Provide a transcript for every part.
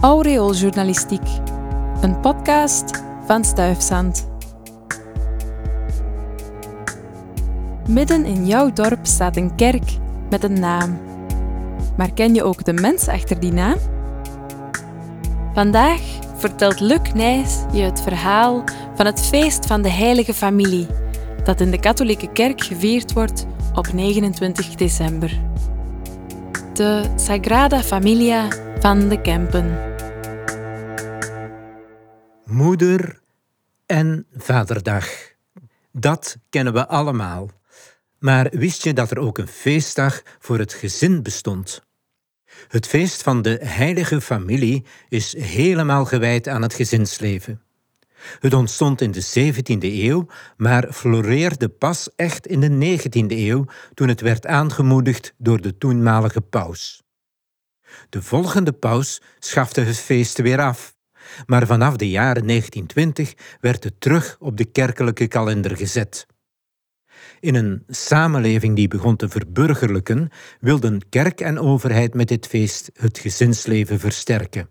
Aureooljournalistiek, een podcast van Stuifzand. Midden in jouw dorp staat een kerk met een naam. Maar ken je ook de mens achter die naam? Vandaag vertelt Luc Nijs je het verhaal van het feest van de Heilige Familie, dat in de katholieke kerk gevierd wordt op 29 december. De Sagrada Familia van de Kempen. Moeder- en Vaderdag. Dat kennen we allemaal. Maar wist je dat er ook een feestdag voor het gezin bestond? Het feest van de Heilige Familie is helemaal gewijd aan het gezinsleven. Het ontstond in de 17e eeuw, maar floreerde pas echt in de 19e eeuw toen het werd aangemoedigd door de toenmalige paus. De volgende paus schafte het feest weer af, maar vanaf de jaren 1920 werd het terug op de kerkelijke kalender gezet. In een samenleving die begon te verburgerlijken, wilden kerk en overheid met dit feest het gezinsleven versterken.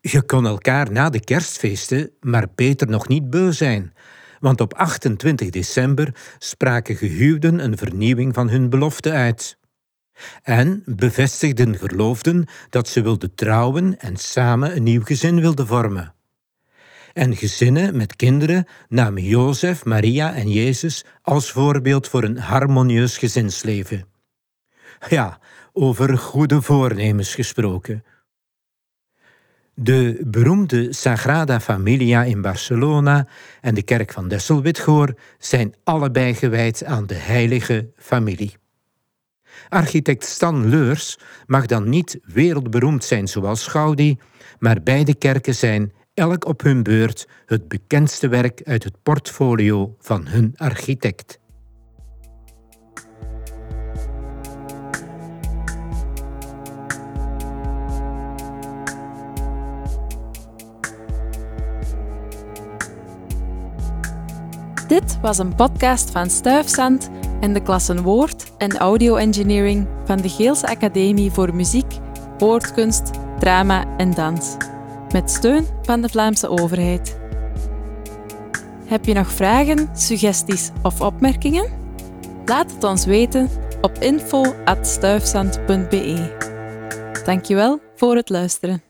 Je kon elkaar na de kerstfeesten maar beter nog niet beu zijn, want op 28 december spraken gehuwden een vernieuwing van hun belofte uit. En bevestigden geloofden dat ze wilden trouwen en samen een nieuw gezin wilden vormen. En gezinnen met kinderen namen Jozef, Maria en Jezus als voorbeeld voor een harmonieus gezinsleven. Ja, over goede voornemens gesproken. De beroemde Sagrada Familia in Barcelona en de kerk van Desselwitgoor zijn allebei gewijd aan de heilige familie. Architect Stan Leurs mag dan niet wereldberoemd zijn zoals Gaudi, maar beide kerken zijn elk op hun beurt het bekendste werk uit het portfolio van hun architect. Dit was een podcast van Stuifzand en de klassen Woord en Audio Engineering van de Geelse Academie voor Muziek, Woordkunst, Drama en Dans, met steun van de Vlaamse overheid. Heb je nog vragen, suggesties of opmerkingen? Laat het ons weten op info.stuifzand.be. Dankjewel voor het luisteren.